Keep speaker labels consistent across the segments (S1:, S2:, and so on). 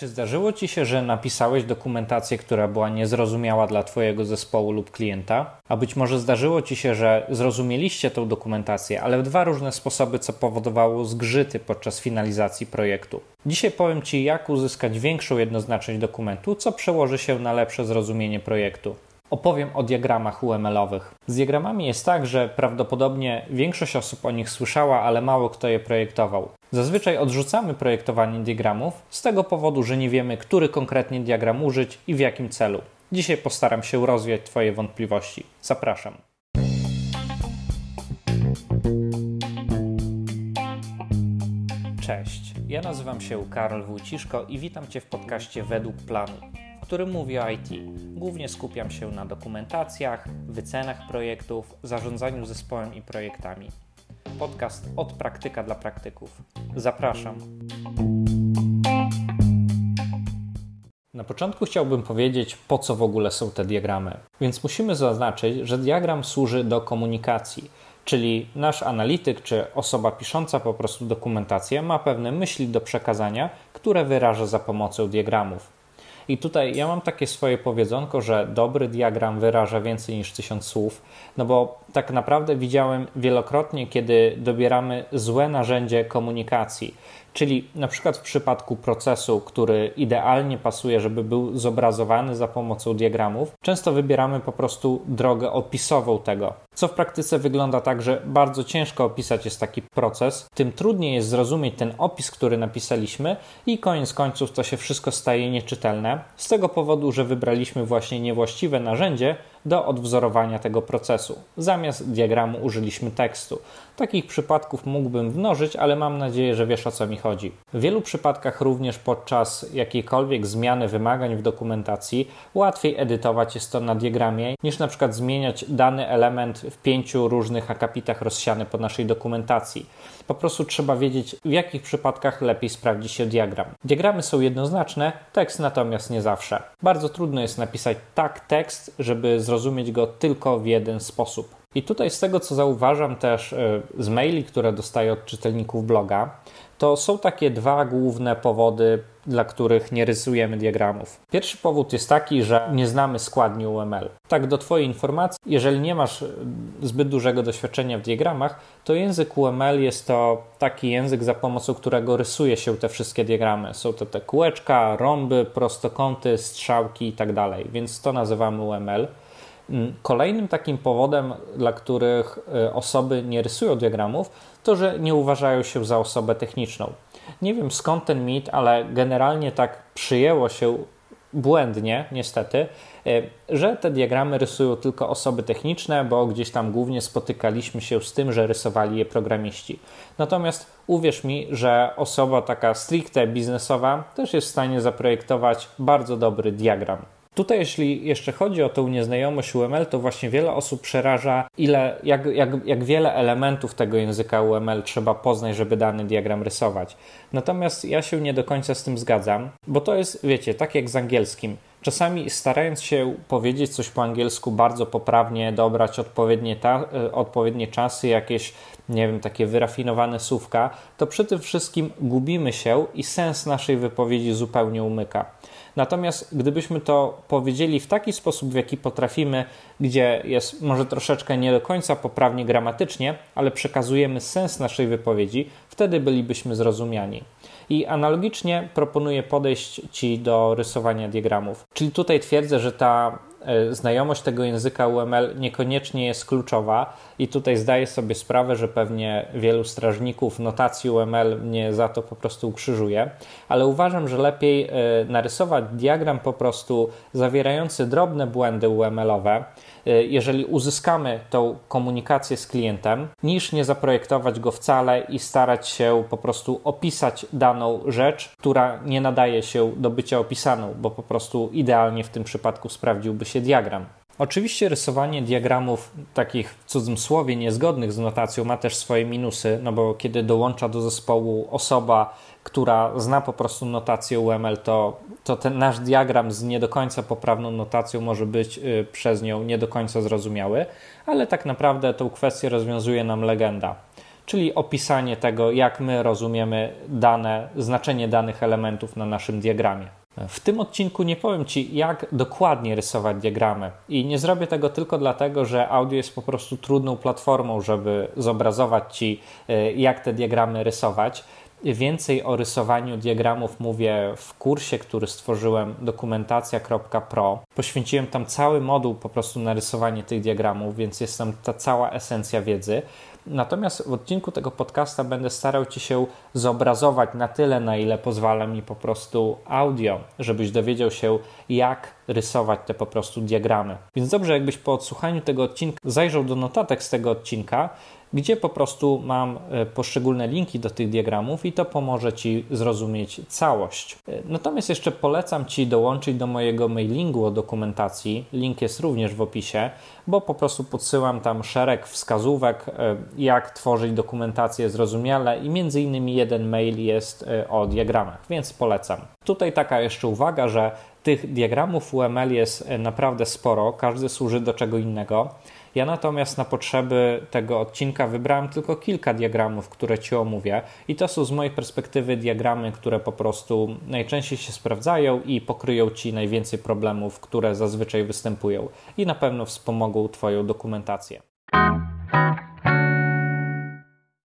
S1: Czy zdarzyło Ci się, że napisałeś dokumentację, która była niezrozumiała dla Twojego zespołu lub klienta? A być może zdarzyło Ci się, że zrozumieliście tę dokumentację, ale w dwa różne sposoby, co powodowało zgrzyty podczas finalizacji projektu. Dzisiaj powiem Ci, jak uzyskać większą jednoznaczność dokumentu, co przełoży się na lepsze zrozumienie projektu. Opowiem o diagramach UML-owych. Z diagramami jest tak, że prawdopodobnie większość osób o nich słyszała, ale mało kto je projektował. Zazwyczaj odrzucamy projektowanie diagramów z tego powodu, że nie wiemy, który konkretnie diagram użyć i w jakim celu. Dzisiaj postaram się rozwiać Twoje wątpliwości. Zapraszam. Cześć, ja nazywam się Karol Wójciszko i witam Cię w podcaście Według Planu który mówi o IT. Głównie skupiam się na dokumentacjach, wycenach projektów, zarządzaniu zespołem i projektami. Podcast od praktyka dla praktyków. Zapraszam. Na początku chciałbym powiedzieć, po co w ogóle są te diagramy. Więc musimy zaznaczyć, że diagram służy do komunikacji, czyli nasz analityk czy osoba pisząca po prostu dokumentację ma pewne myśli do przekazania, które wyraża za pomocą diagramów. I tutaj ja mam takie swoje powiedzonko, że dobry diagram wyraża więcej niż tysiąc słów, no bo tak naprawdę widziałem wielokrotnie, kiedy dobieramy złe narzędzie komunikacji, czyli na przykład w przypadku procesu, który idealnie pasuje, żeby był zobrazowany za pomocą diagramów, często wybieramy po prostu drogę opisową tego, co w praktyce wygląda tak, że bardzo ciężko opisać jest taki proces, tym trudniej jest zrozumieć ten opis, który napisaliśmy i koniec końców to się wszystko staje nieczytelne, z tego powodu, że wybraliśmy właśnie niewłaściwe narzędzie, do odwzorowania tego procesu. Zamiast diagramu użyliśmy tekstu. Takich przypadków mógłbym mnożyć, ale mam nadzieję, że wiesz o co mi chodzi. W wielu przypadkach również podczas jakiejkolwiek zmiany wymagań w dokumentacji łatwiej edytować jest to na diagramie niż na przykład zmieniać dany element w pięciu różnych akapitach rozsiany po naszej dokumentacji. Po prostu trzeba wiedzieć, w jakich przypadkach lepiej sprawdzi się diagram. Diagramy są jednoznaczne, tekst natomiast nie zawsze. Bardzo trudno jest napisać tak tekst, żeby zrozumieć go tylko w jeden sposób. I tutaj z tego, co zauważam też e, z maili, które dostaję od czytelników bloga, to są takie dwa główne powody, dla których nie rysujemy diagramów. Pierwszy powód jest taki, że nie znamy składni UML. Tak, do Twojej informacji, jeżeli nie masz e, zbyt dużego doświadczenia w diagramach, to język UML jest to taki język, za pomocą którego rysuje się te wszystkie diagramy. Są to te kółeczka, rąby, prostokąty, strzałki itd., tak więc to nazywamy UML. Mm, kolejnym takim powodem, dla których e, osoby nie rysują diagramów, to że nie uważają się za osobę techniczną. Nie wiem skąd ten mit, ale generalnie tak przyjęło się błędnie, niestety, e, że te diagramy rysują tylko osoby techniczne, bo gdzieś tam głównie spotykaliśmy się z tym, że rysowali je programiści. Natomiast uwierz mi, że osoba taka stricte biznesowa też jest w stanie zaprojektować bardzo dobry diagram. Tutaj, jeśli jeszcze chodzi o tą nieznajomość UML, to właśnie wiele osób przeraża, ile, jak, jak, jak wiele elementów tego języka UML trzeba poznać, żeby dany diagram rysować. Natomiast ja się nie do końca z tym zgadzam, bo to jest, wiecie, tak jak z angielskim. Czasami starając się powiedzieć coś po angielsku bardzo poprawnie, dobrać odpowiednie, ta, e, odpowiednie czasy, jakieś, nie wiem, takie wyrafinowane słówka, to przy tym wszystkim gubimy się i sens naszej wypowiedzi zupełnie umyka. Natomiast gdybyśmy to powiedzieli w taki sposób, w jaki potrafimy, gdzie jest może troszeczkę nie do końca poprawnie gramatycznie, ale przekazujemy sens naszej wypowiedzi, wtedy bylibyśmy zrozumiani. I analogicznie proponuję podejść Ci do rysowania diagramów. Czyli tutaj twierdzę, że ta znajomość tego języka UML niekoniecznie jest kluczowa i tutaj zdaję sobie sprawę, że pewnie wielu strażników notacji UML mnie za to po prostu ukrzyżuje, ale uważam, że lepiej e, narysować diagram po prostu zawierający drobne błędy UML-owe, e, jeżeli uzyskamy tą komunikację z klientem, niż nie zaprojektować go wcale i starać się po prostu opisać daną rzecz, która nie nadaje się do bycia opisaną, bo po prostu idealnie w tym przypadku sprawdziłby się diagram. Oczywiście rysowanie diagramów takich w cudzym słowie niezgodnych z notacją ma też swoje minusy, no bo kiedy dołącza do zespołu osoba, która zna po prostu notację UML, to, to ten nasz diagram z nie do końca poprawną notacją może być y, przez nią nie do końca zrozumiały, ale tak naprawdę tą kwestię rozwiązuje nam legenda. czyli opisanie tego, jak my rozumiemy dane, znaczenie danych elementów na naszym diagramie. W tym odcinku nie powiem Ci, jak dokładnie rysować diagramy. I nie zrobię tego tylko dlatego, że audio jest po prostu trudną platformą, żeby zobrazować Ci, e, jak te diagramy rysować. Więcej o rysowaniu diagramów mówię w kursie, który stworzyłem dokumentacja.pro. Poświęciłem tam cały moduł po prostu na rysowanie tych diagramów, więc jest tam ta cała esencja wiedzy. Natomiast w odcinku tego podcasta będę starał Ci się zobrazować na tyle, na ile pozwala mi po prostu audio, żebyś dowiedział się, jak rysować te po prostu diagramy. Więc dobrze, jakbyś po odsłuchaniu tego odcinka zajrzał do notatek z tego odcinka, gdzie po prostu mam e, poszczególne linki do tych diagramów i to pomoże Ci zrozumieć całość. E, natomiast jeszcze polecam Ci dołączyć do mojego mailingu o dokumentacji. Link jest również w opisie, bo po prostu podsyłam tam szereg wskazówek, e, jak tworzyć dokumentację zrozumiale i między innymi jeden mail jest o diagramach, więc polecam. Tutaj taka jeszcze uwaga, że tych diagramów UML jest naprawdę sporo, każdy służy do czego innego. Ja natomiast na potrzeby tego odcinka wybrałem tylko kilka diagramów, które Ci omówię, i to są z mojej perspektywy diagramy, które po prostu najczęściej się sprawdzają i pokryją Ci najwięcej problemów, które zazwyczaj występują, i na pewno wspomogą Twoją dokumentację.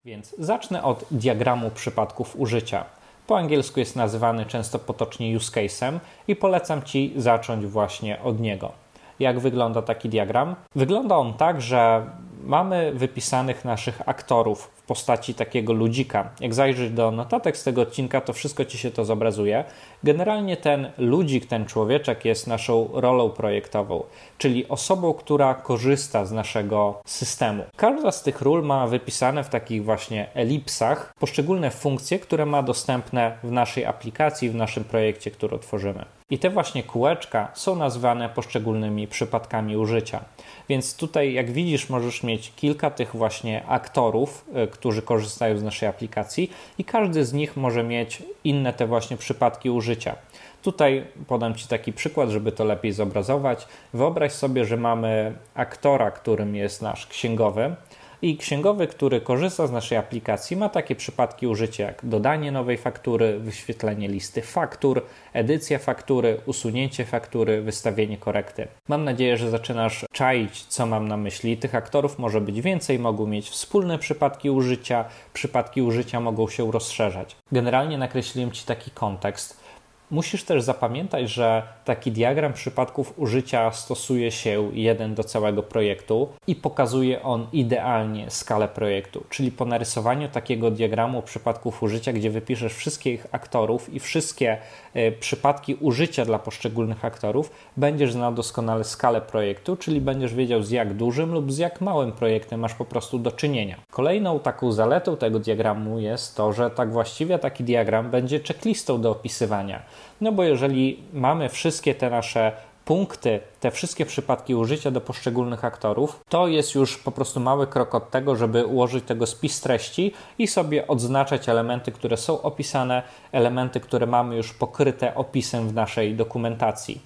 S1: Więc zacznę od diagramu przypadków użycia. Po angielsku jest nazywany często potocznie use case'em i polecam Ci zacząć właśnie od niego jak wygląda taki diagram. Wygląda on tak, że mamy wypisanych naszych aktorów w postaci takiego ludzika. Jak zajrzysz do notatek z tego odcinka, to wszystko ci się to zobrazuje. Generalnie ten ludzik, ten człowieczek jest naszą rolą projektową, czyli osobą, która korzysta z naszego systemu. Każda z tych ról ma wypisane w takich właśnie elipsach poszczególne funkcje, które ma dostępne w naszej aplikacji, w naszym projekcie, który tworzymy. I te właśnie kółeczka są nazwane poszczególnymi przypadkami użycia. Więc tutaj, jak widzisz, możesz mieć kilka tych właśnie aktorów, y, którzy korzystają z naszej aplikacji, i każdy z nich może mieć inne te właśnie przypadki użycia. Tutaj podam Ci taki przykład, żeby to lepiej zobrazować. Wyobraź sobie, że mamy aktora, którym jest nasz księgowy, i księgowy, który korzysta z naszej aplikacji, ma takie przypadki użycia jak dodanie nowej faktury, wyświetlenie listy faktur, edycja faktury, usunięcie faktury, wystawienie korekty. Mam nadzieję, że zaczynasz czaić, co mam na myśli. Tych aktorów może być więcej, mogą mieć wspólne przypadki użycia, przypadki użycia mogą się rozszerzać. Generalnie nakreśliłem Ci taki kontekst. Musisz też zapamiętać, że taki diagram przypadków użycia stosuje się jeden do całego projektu i pokazuje on idealnie skalę projektu. Czyli po narysowaniu takiego diagramu przypadków użycia, gdzie wypiszesz wszystkich aktorów i wszystkie y, przypadki użycia dla poszczególnych aktorów, będziesz znał doskonale skalę projektu, czyli będziesz wiedział z jak dużym lub z jak małym projektem masz po prostu do czynienia. Kolejną taką zaletą tego diagramu jest to, że tak właściwie taki diagram będzie checklistą do opisywania. No bo jeżeli mamy wszystkie te nasze punkty, te wszystkie przypadki użycia do poszczególnych aktorów, to jest już po prostu mały krok od tego, żeby ułożyć tego spis treści i sobie odznaczać elementy, które są opisane, elementy, które mamy już pokryte opisem w naszej dokumentacji.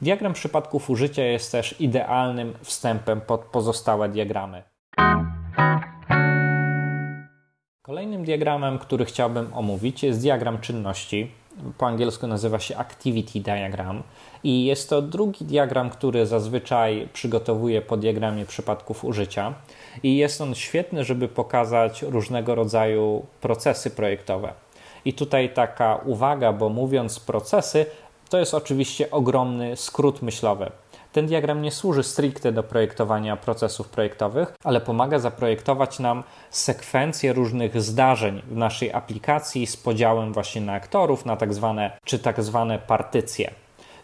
S1: Diagram przypadków użycia jest też idealnym wstępem pod pozostałe diagramy. Kolejnym diagramem, który chciałbym omówić, jest diagram czynności po angielsku nazywa się Activity Diagram i jest to drugi diagram, który zazwyczaj przygotowuję po diagramie przypadków użycia i jest on świetny, żeby pokazać różnego rodzaju procesy projektowe. I tutaj taka uwaga, bo mówiąc procesy, to jest oczywiście ogromny skrót myślowy. Ten diagram nie służy stricte do projektowania procesów projektowych, ale pomaga zaprojektować nam sekwencję różnych zdarzeń w naszej aplikacji z podziałem właśnie na aktorów, na tak zwane czy tak zwane partycje.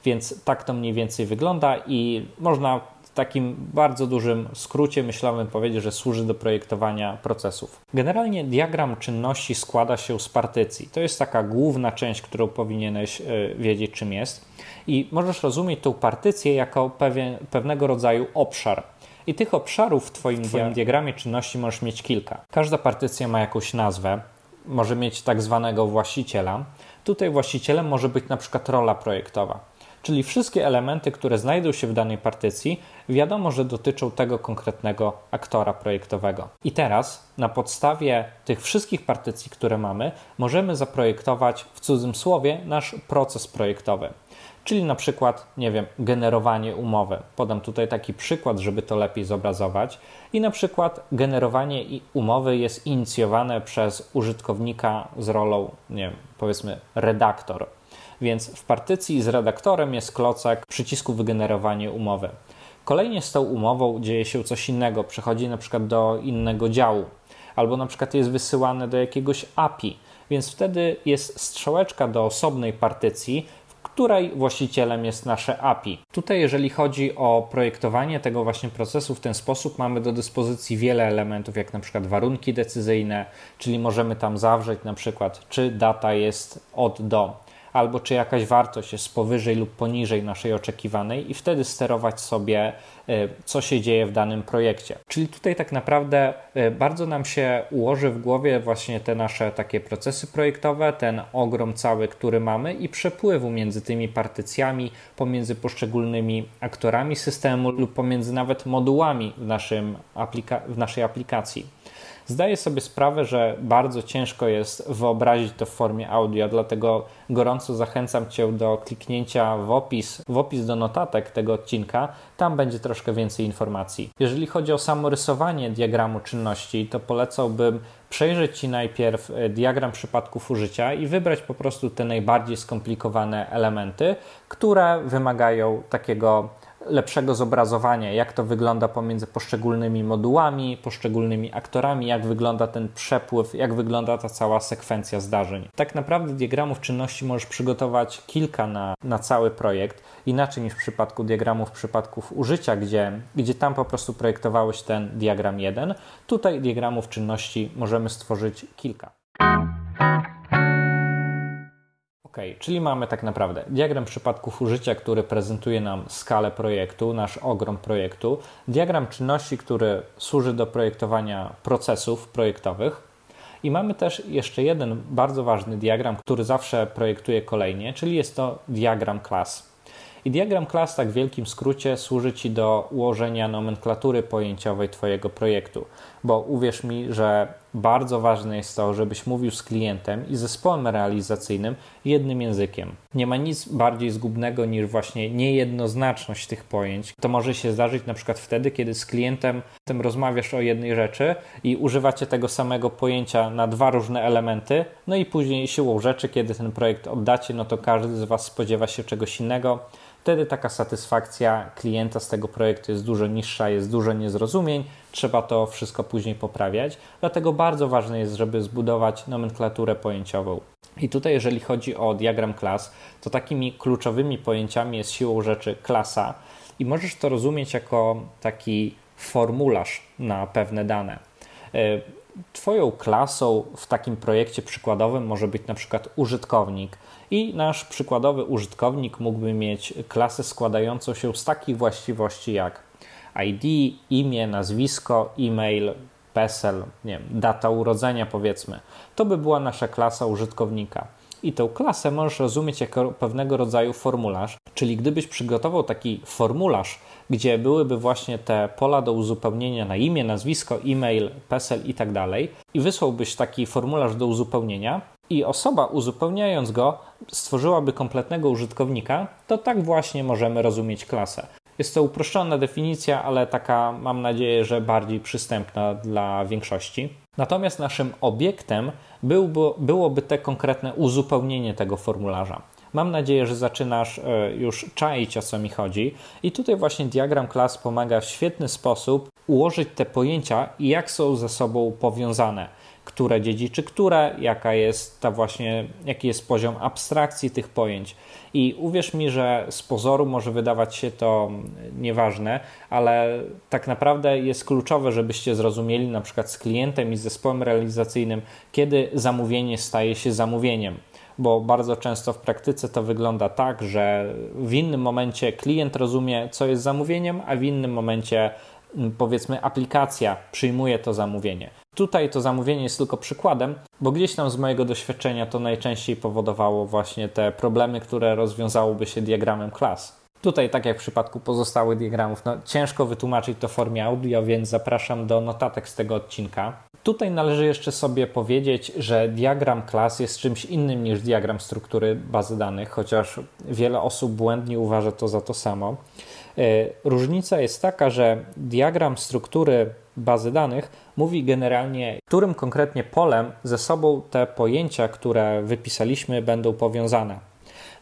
S1: Więc tak to mniej więcej wygląda i można w takim bardzo dużym skrócie myślowym powiedzieć, że służy do projektowania procesów. Generalnie diagram czynności składa się z partycji. To jest taka główna część, którą powinieneś e, wiedzieć, czym jest i możesz rozumieć tą partycję jako pewien, pewnego rodzaju obszar. I tych obszarów w Twoim, twoim diagramie czynności możesz mieć kilka. Każda partycja ma jakąś nazwę, może mieć tak zwanego właściciela. Tutaj właścicielem może być na przykład rola projektowa. Czyli wszystkie elementy, które znajdą się w danej partycji, wiadomo, że dotyczą tego konkretnego aktora projektowego. I teraz na podstawie tych wszystkich partycji, które mamy, możemy zaprojektować w cudzym słowie nasz proces projektowy. Czyli na przykład, nie wiem, generowanie umowy. Podam tutaj taki przykład, żeby to lepiej zobrazować. I na przykład generowanie umowy jest inicjowane przez użytkownika z rolą, nie wiem, powiedzmy redaktor. Więc w partycji z redaktorem jest klocek przycisku wygenerowanie umowy. Kolejnie z tą umową dzieje się coś innego, przechodzi na przykład do innego działu, albo na przykład jest wysyłane do jakiegoś API, więc wtedy jest strzałeczka do osobnej partycji, której właścicielem jest nasze API. Tutaj, jeżeli chodzi o projektowanie tego właśnie procesu w ten sposób, mamy do dyspozycji wiele elementów, jak na przykład warunki decyzyjne, czyli możemy tam zawrzeć na przykład, czy data jest od do albo czy jakaś wartość jest powyżej lub poniżej naszej oczekiwanej i wtedy sterować sobie, e, co się dzieje w danym projekcie. Czyli tutaj tak naprawdę e, bardzo nam się ułoży w głowie właśnie te nasze takie procesy projektowe, ten ogrom cały, który mamy i przepływu między tymi partycjami, pomiędzy poszczególnymi aktorami systemu lub pomiędzy nawet modułami w, naszym aplika- w naszej aplikacji. Zdaję sobie sprawę, że bardzo ciężko jest wyobrazić to w formie audio, dlatego gorąco zachęcam Cię do kliknięcia w opis, w opis do notatek tego odcinka. Tam będzie troszkę więcej informacji. Jeżeli chodzi o samo rysowanie diagramu czynności, to polecałbym przejrzeć Ci najpierw e, diagram przypadków użycia i wybrać po prostu te najbardziej skomplikowane elementy, które wymagają takiego lepszego zobrazowania, jak to wygląda pomiędzy poszczególnymi modułami, poszczególnymi aktorami, jak wygląda ten przepływ, jak wygląda ta cała sekwencja zdarzeń. Tak naprawdę diagramów czynności możesz przygotować kilka na, na cały projekt, inaczej niż w przypadku diagramów przypadków użycia, gdzie, gdzie tam po prostu projektowałeś ten diagram jeden. Tutaj diagramów czynności możemy stworzyć kilka. Czyli mamy tak naprawdę diagram przypadków użycia, który prezentuje nam skalę projektu, nasz ogrom projektu, diagram czynności, który służy do projektowania procesów projektowych. I mamy też jeszcze jeden bardzo ważny diagram, który zawsze projektuje kolejnie, czyli jest to diagram klas. I diagram klas, tak w wielkim skrócie, służy Ci do ułożenia nomenklatury pojęciowej Twojego projektu, bo uwierz mi, że bardzo ważne jest to, żebyś mówił z klientem i zespołem realizacyjnym jednym językiem. Nie ma nic bardziej zgubnego niż właśnie niejednoznaczność tych pojęć. To może się zdarzyć na przykład wtedy, kiedy z klientem tym rozmawiasz o jednej rzeczy i używacie tego samego pojęcia na dwa różne elementy, no i później siłą rzeczy, kiedy ten projekt oddacie, no to każdy z Was spodziewa się czegoś innego wtedy taka satysfakcja klienta z tego projektu jest dużo niższa, jest dużo niezrozumień, trzeba to wszystko później poprawiać. Dlatego bardzo ważne jest, żeby zbudować nomenklaturę pojęciową. I tutaj, jeżeli chodzi o diagram klas, to takimi kluczowymi pojęciami jest siłą rzeczy klasa, i możesz to rozumieć jako taki formularz na pewne dane. Twoją klasą w takim projekcie przykładowym może być na przykład użytkownik, i nasz przykładowy użytkownik mógłby mieć klasę składającą się z takich właściwości jak ID, imię, nazwisko, e-mail, PESEL, nie wiem, data urodzenia powiedzmy. To by była nasza klasa użytkownika. I tę klasę możesz rozumieć jako pewnego rodzaju formularz, czyli gdybyś przygotował taki formularz, gdzie byłyby właśnie te pola do uzupełnienia na imię, nazwisko, e-mail, PESEL i tak dalej, i wysłałbyś taki formularz do uzupełnienia, i osoba uzupełniając go stworzyłaby kompletnego użytkownika, to tak właśnie możemy rozumieć klasę. Jest to uproszczona definicja, ale taka mam nadzieję, że bardziej przystępna dla większości. Natomiast naszym obiektem byłby, byłoby te konkretne uzupełnienie tego formularza. Mam nadzieję, że zaczynasz e, już czaić o co mi chodzi. I tutaj właśnie diagram klas pomaga w świetny sposób ułożyć te pojęcia i jak są ze sobą powiązane które dziedziczy które, jaka jest ta właśnie, jaki jest poziom abstrakcji tych pojęć. I uwierz mi, że z pozoru może wydawać się to nieważne, ale tak naprawdę jest kluczowe, żebyście zrozumieli na przykład z klientem i z zespołem realizacyjnym, kiedy zamówienie staje się zamówieniem bo bardzo często w praktyce to wygląda tak, że w innym momencie klient rozumie, co jest zamówieniem, a w innym momencie powiedzmy aplikacja przyjmuje to zamówienie. Tutaj to zamówienie jest tylko przykładem, bo gdzieś tam z mojego doświadczenia to najczęściej powodowało właśnie te problemy, które rozwiązałoby się diagramem klas. Tutaj, tak jak w przypadku pozostałych diagramów, no, ciężko wytłumaczyć to w formie audio, więc zapraszam do notatek z tego odcinka. Tutaj należy jeszcze sobie powiedzieć, że diagram klas jest czymś innym niż diagram struktury bazy danych, chociaż wiele osób błędnie uważa to za to samo. E, różnica jest taka, że diagram struktury bazy danych mówi generalnie, którym konkretnie polem ze sobą te pojęcia, które wypisaliśmy, będą powiązane.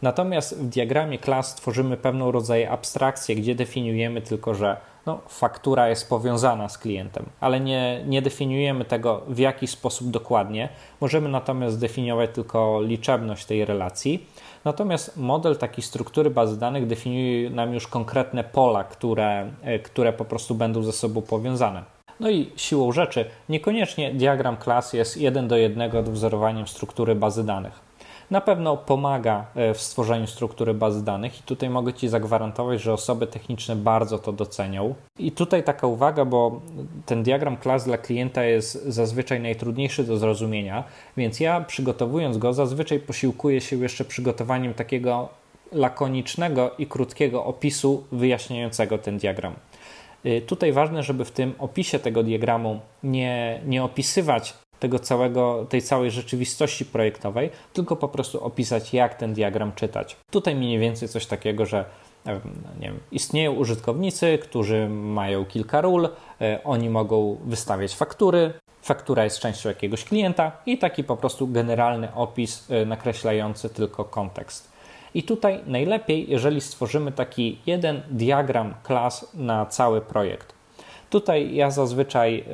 S1: Natomiast w diagramie klas tworzymy pewną rodzaj abstrakcję, gdzie definiujemy tylko, że no, faktura jest powiązana z klientem, ale nie, nie definiujemy tego w jaki sposób dokładnie. Możemy natomiast zdefiniować tylko liczebność tej relacji. Natomiast model takiej struktury bazy danych definiuje nam już konkretne pola, które, e, które po prostu będą ze sobą powiązane. No i siłą rzeczy niekoniecznie diagram klas jest jeden do jednego odwzorowaniem struktury bazy danych na pewno pomaga e, w stworzeniu struktury bazy danych i tutaj mogę Ci zagwarantować, że osoby techniczne bardzo to docenią. I tutaj taka uwaga, bo ten diagram klas dla klienta jest zazwyczaj najtrudniejszy do zrozumienia, więc ja przygotowując go zazwyczaj posiłkuję się jeszcze przygotowaniem takiego lakonicznego i krótkiego opisu wyjaśniającego ten diagram. E, tutaj ważne, żeby w tym opisie tego diagramu nie, nie opisywać tego całego, tej całej rzeczywistości projektowej, tylko po prostu opisać, jak ten diagram czytać. Tutaj mniej więcej coś takiego, że wiem, istnieją użytkownicy, którzy mają kilka ról, e, oni mogą wystawiać faktury, faktura jest częścią jakiegoś klienta i taki po prostu generalny opis e, nakreślający tylko kontekst. I tutaj najlepiej, jeżeli stworzymy taki jeden diagram klas na cały projekt. Tutaj ja zazwyczaj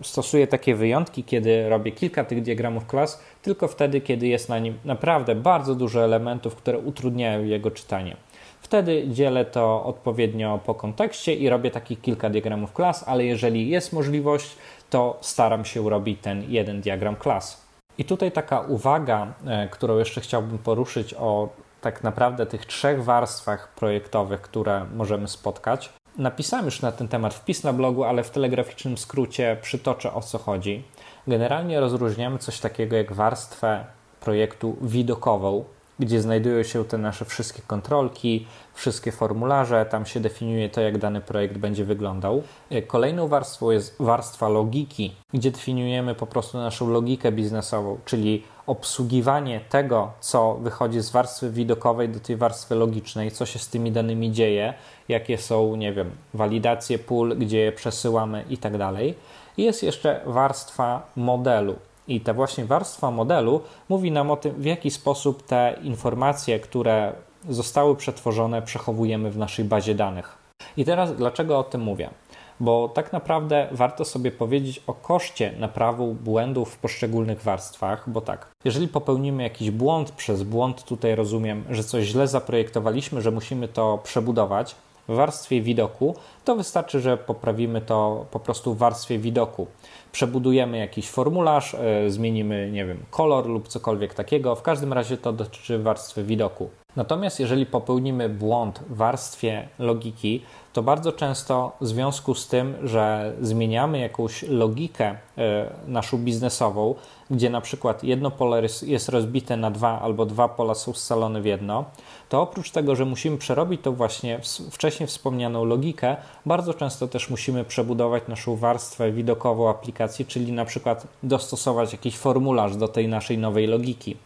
S1: y, stosuję takie wyjątki, kiedy robię kilka tych diagramów klas, tylko wtedy, kiedy jest na nim naprawdę bardzo dużo elementów, które utrudniają jego czytanie. Wtedy dzielę to odpowiednio po kontekście i robię takich kilka diagramów klas, ale jeżeli jest możliwość, to staram się robić ten jeden diagram klas. I tutaj taka uwaga, e, którą jeszcze chciałbym poruszyć o tak naprawdę tych trzech warstwach projektowych, które możemy spotkać. Napisałem już na ten temat wpis na blogu, ale w telegraficznym skrócie przytoczę o co chodzi. Generalnie rozróżniamy coś takiego jak warstwę projektu widokową, gdzie znajdują się te nasze wszystkie kontrolki, wszystkie formularze, tam się definiuje to, jak dany projekt będzie wyglądał. Kolejną warstwą jest warstwa logiki, gdzie definiujemy po prostu naszą logikę biznesową, czyli obsługiwanie tego, co wychodzi z warstwy widokowej do tej warstwy logicznej, co się z tymi danymi dzieje, jakie są, nie wiem, walidacje pól, gdzie je przesyłamy i tak dalej. Jest jeszcze warstwa modelu. I ta właśnie warstwa modelu mówi nam o tym, w jaki sposób te informacje, które zostały przetworzone, przechowujemy w naszej bazie danych. I teraz dlaczego o tym mówię? Bo tak naprawdę warto sobie powiedzieć o koszcie naprawu błędów w poszczególnych warstwach, bo tak, jeżeli popełnimy jakiś błąd, przez błąd tutaj rozumiem, że coś źle zaprojektowaliśmy, że musimy to przebudować, w warstwie widoku, to wystarczy, że poprawimy to po prostu w warstwie widoku. Przebudujemy jakiś formularz, yy, zmienimy, nie wiem, kolor lub cokolwiek takiego. W każdym razie to dotyczy warstwy widoku. Natomiast jeżeli popełnimy błąd w warstwie logiki, to bardzo często w związku z tym, że zmieniamy jakąś logikę e, naszą biznesową, gdzie na przykład jedno pole jest rozbite na dwa albo dwa pola są scalone w jedno, to oprócz tego, że musimy przerobić tą właśnie wcześniej wspomnianą logikę, bardzo często też musimy przebudować naszą warstwę widokową aplikacji, czyli na przykład dostosować jakiś formularz do tej naszej nowej logiki.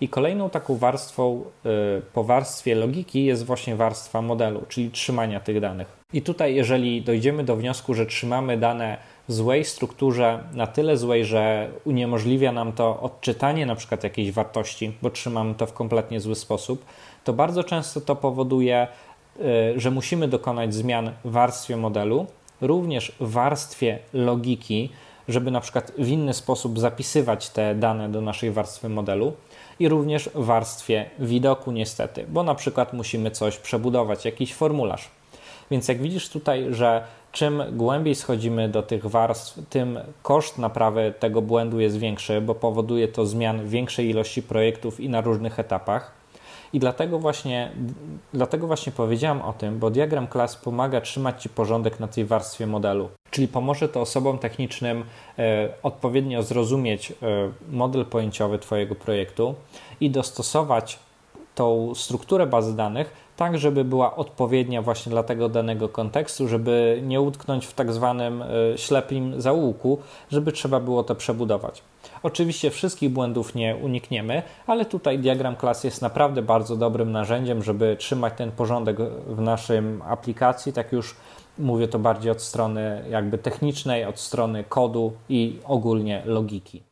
S1: I kolejną taką warstwą y, po warstwie logiki jest właśnie warstwa modelu, czyli trzymania tych danych. I tutaj, jeżeli dojdziemy do wniosku, że trzymamy dane w złej strukturze, na tyle złej, że uniemożliwia nam to odczytanie na przykład jakiejś wartości, bo trzymamy to w kompletnie zły sposób, to bardzo często to powoduje, y, że musimy dokonać zmian w warstwie modelu, również w warstwie logiki, żeby na przykład w inny sposób zapisywać te dane do naszej warstwy modelu i również w warstwie widoku niestety, bo na przykład musimy coś przebudować, jakiś formularz. Więc jak widzisz tutaj, że czym głębiej schodzimy do tych warstw, tym koszt naprawy tego błędu jest większy, bo powoduje to zmian większej ilości projektów i na różnych etapach. I dlatego właśnie, dlatego właśnie powiedziałem o tym, bo diagram klas pomaga trzymać Ci porządek na tej warstwie modelu. Czyli pomoże to osobom technicznym e, odpowiednio zrozumieć e, model pojęciowy Twojego projektu i dostosować tą strukturę bazy danych tak, żeby była odpowiednia właśnie dla tego danego kontekstu, żeby nie utknąć w tak zwanym ślepim zaułku, żeby trzeba było to przebudować. Oczywiście wszystkich błędów nie unikniemy, ale tutaj diagram klas jest naprawdę bardzo dobrym narzędziem, żeby trzymać ten porządek w naszym aplikacji, tak już mówię to bardziej od strony jakby technicznej, od strony kodu i ogólnie logiki.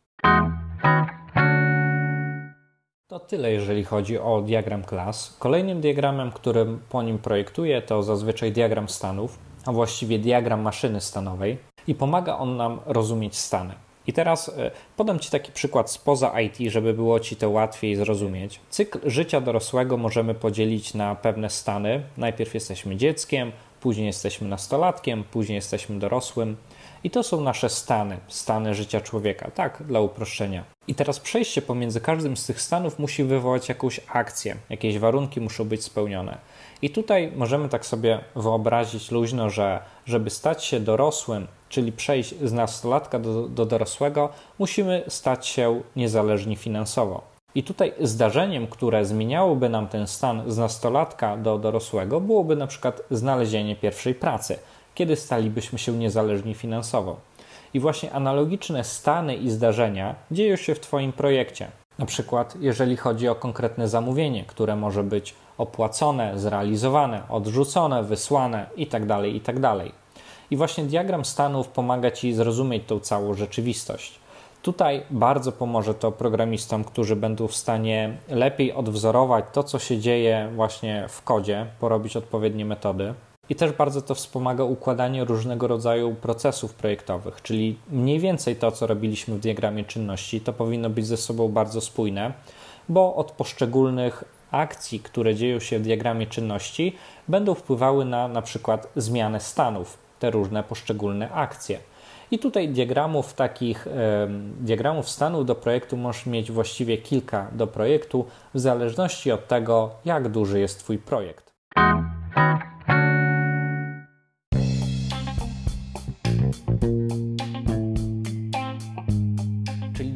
S1: To tyle, jeżeli chodzi o diagram klas. Kolejnym diagramem, którym po nim projektuję, to zazwyczaj diagram stanów, a właściwie diagram maszyny stanowej i pomaga on nam rozumieć stany. I teraz e, podam Ci taki przykład spoza IT, żeby było Ci to łatwiej zrozumieć. Cykl życia dorosłego możemy podzielić na pewne stany. Najpierw jesteśmy dzieckiem, później jesteśmy nastolatkiem, później jesteśmy dorosłym. I to są nasze stany, stany życia człowieka, tak, dla uproszczenia. I teraz przejście pomiędzy każdym z tych stanów musi wywołać jakąś akcję, jakieś warunki muszą być spełnione. I tutaj możemy tak sobie wyobrazić luźno, że żeby stać się dorosłym, czyli przejść z nastolatka do, do dorosłego, musimy stać się niezależni finansowo. I tutaj zdarzeniem, które zmieniałoby nam ten stan z nastolatka do dorosłego, byłoby na przykład znalezienie pierwszej pracy, kiedy stalibyśmy się niezależni finansowo. I właśnie analogiczne stany i zdarzenia dzieją się w Twoim projekcie. Na przykład, jeżeli chodzi o konkretne zamówienie, które może być opłacone, zrealizowane, odrzucone, wysłane itd., tak itd. Tak I właśnie diagram stanów pomaga Ci zrozumieć tą całą rzeczywistość. Tutaj bardzo pomoże to programistom, którzy będą w stanie lepiej odwzorować to, co się dzieje właśnie w kodzie, porobić odpowiednie metody. I też bardzo to wspomaga układanie różnego rodzaju procesów projektowych, czyli mniej więcej to, co robiliśmy w diagramie czynności, to powinno być ze sobą bardzo spójne, bo od poszczególnych akcji, które dzieją się w diagramie czynności, będą wpływały na na przykład zmianę stanów, te różne poszczególne akcje. I tutaj diagramów takich, diagramów stanów do projektu możesz mieć właściwie kilka do projektu, w zależności od tego, jak duży jest Twój projekt.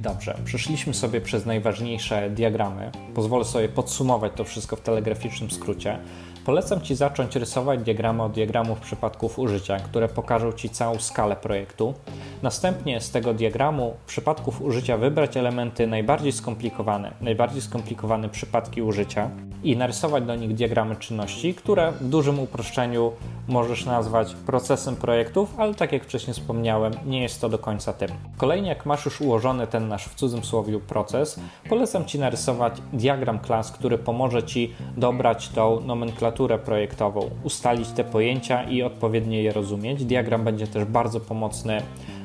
S1: Dobrze, przeszliśmy sobie przez najważniejsze diagramy. Pozwolę sobie podsumować to wszystko w telegraficznym skrócie. Polecam Ci zacząć rysować diagramy od diagramów przypadków użycia, które pokażą Ci całą skalę projektu. Następnie z tego diagramu przypadków użycia wybrać elementy najbardziej skomplikowane, najbardziej skomplikowane przypadki użycia i narysować do nich diagramy czynności, które w dużym uproszczeniu możesz nazwać procesem projektów, ale tak jak wcześniej wspomniałem, nie jest to do końca tym. Kolejnie, jak masz już ułożony ten nasz w cudzysłowie proces, polecam Ci narysować diagram klas, który pomoże Ci dobrać tą nomenklaturę projektową, ustalić te pojęcia i odpowiednio je rozumieć. Diagram będzie też bardzo pomocny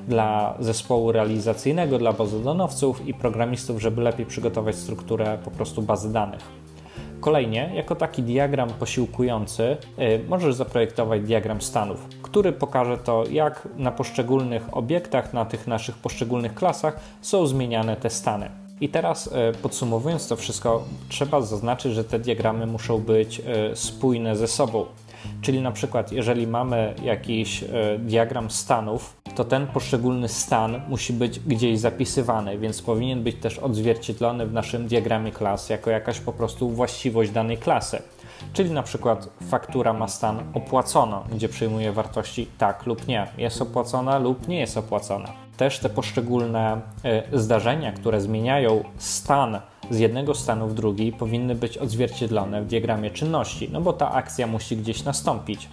S1: dla zespołu realizacyjnego, dla bazodonowców i programistów, żeby lepiej przygotować strukturę po prostu bazy danych. Kolejnie, jako taki diagram posiłkujący, y, możesz zaprojektować diagram stanów, który pokaże to, jak na poszczególnych obiektach, na tych naszych poszczególnych klasach są zmieniane te stany. I teraz y, podsumowując to wszystko, trzeba zaznaczyć, że te diagramy muszą być y, spójne ze sobą. Czyli na przykład, jeżeli mamy jakiś diagram stanów, to ten poszczególny stan musi być gdzieś zapisywany, więc powinien być też odzwierciedlony w naszym diagramie klas jako jakaś po prostu właściwość danej klasy. Czyli na przykład faktura ma stan opłacono, gdzie przyjmuje wartości tak lub nie, jest opłacona lub nie jest opłacona. Też te poszczególne y, zdarzenia, które zmieniają stan z jednego stanu w drugi, powinny być odzwierciedlone w diagramie czynności, no bo ta akcja musi gdzieś nastąpić.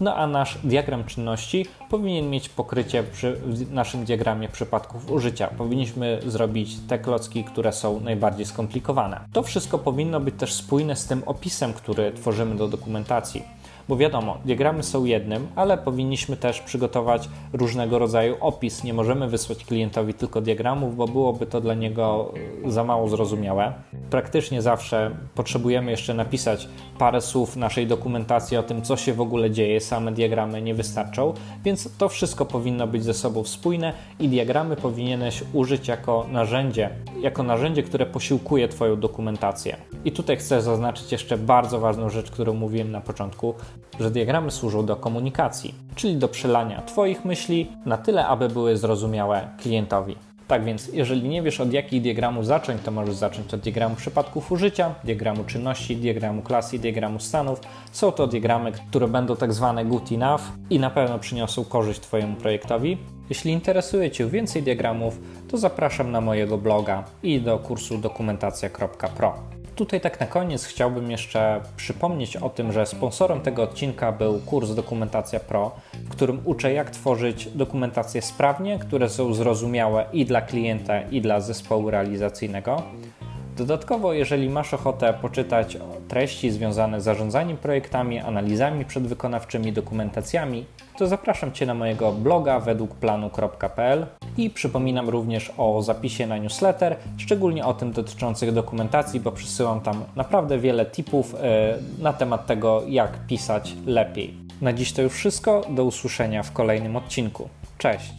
S1: No a nasz diagram czynności powinien mieć pokrycie przy naszym diagramie przypadków użycia. Powinniśmy zrobić te klocki, które są najbardziej skomplikowane. To wszystko powinno być też spójne z tym opisem, który tworzymy do dokumentacji. Bo wiadomo, diagramy są jednym, ale powinniśmy też przygotować różnego rodzaju opis. Nie możemy wysłać klientowi tylko diagramów, bo byłoby to dla niego za mało zrozumiałe. Praktycznie zawsze potrzebujemy jeszcze napisać parę słów naszej dokumentacji o tym, co się w ogóle dzieje. Same diagramy nie wystarczą, więc to wszystko powinno być ze sobą spójne i diagramy powinieneś użyć jako narzędzie, jako narzędzie, które posiłkuje Twoją dokumentację. I tutaj chcę zaznaczyć jeszcze bardzo ważną rzecz, którą mówiłem na początku że diagramy służą do komunikacji, czyli do przelania Twoich myśli na tyle, aby były zrozumiałe klientowi. Tak więc, jeżeli nie wiesz od jakich diagramów zacząć, to możesz zacząć od diagramu przypadków użycia, diagramu czynności, diagramu klasy, diagramu stanów. Są to diagramy, które będą tak zwane good enough i na pewno przyniosą korzyść Twojemu projektowi. Jeśli interesuje Cię więcej diagramów, to zapraszam na mojego bloga i do kursu dokumentacja.pro. Tutaj tak na koniec chciałbym jeszcze przypomnieć o tym, że sponsorem tego odcinka był kurs Dokumentacja Pro, w którym uczę jak tworzyć dokumentacje sprawnie, które są zrozumiałe i dla klienta, i dla zespołu realizacyjnego. Dodatkowo, jeżeli masz ochotę poczytać treści związane z zarządzaniem projektami, analizami przedwykonawczymi, dokumentacjami, to zapraszam Cię na mojego bloga wedługplanu.pl i przypominam również o zapisie na newsletter, szczególnie o tym dotyczących dokumentacji, bo przysyłam tam naprawdę wiele tipów e, na temat tego, jak pisać lepiej. Na dziś to już wszystko. Do usłyszenia w kolejnym odcinku. Cześć!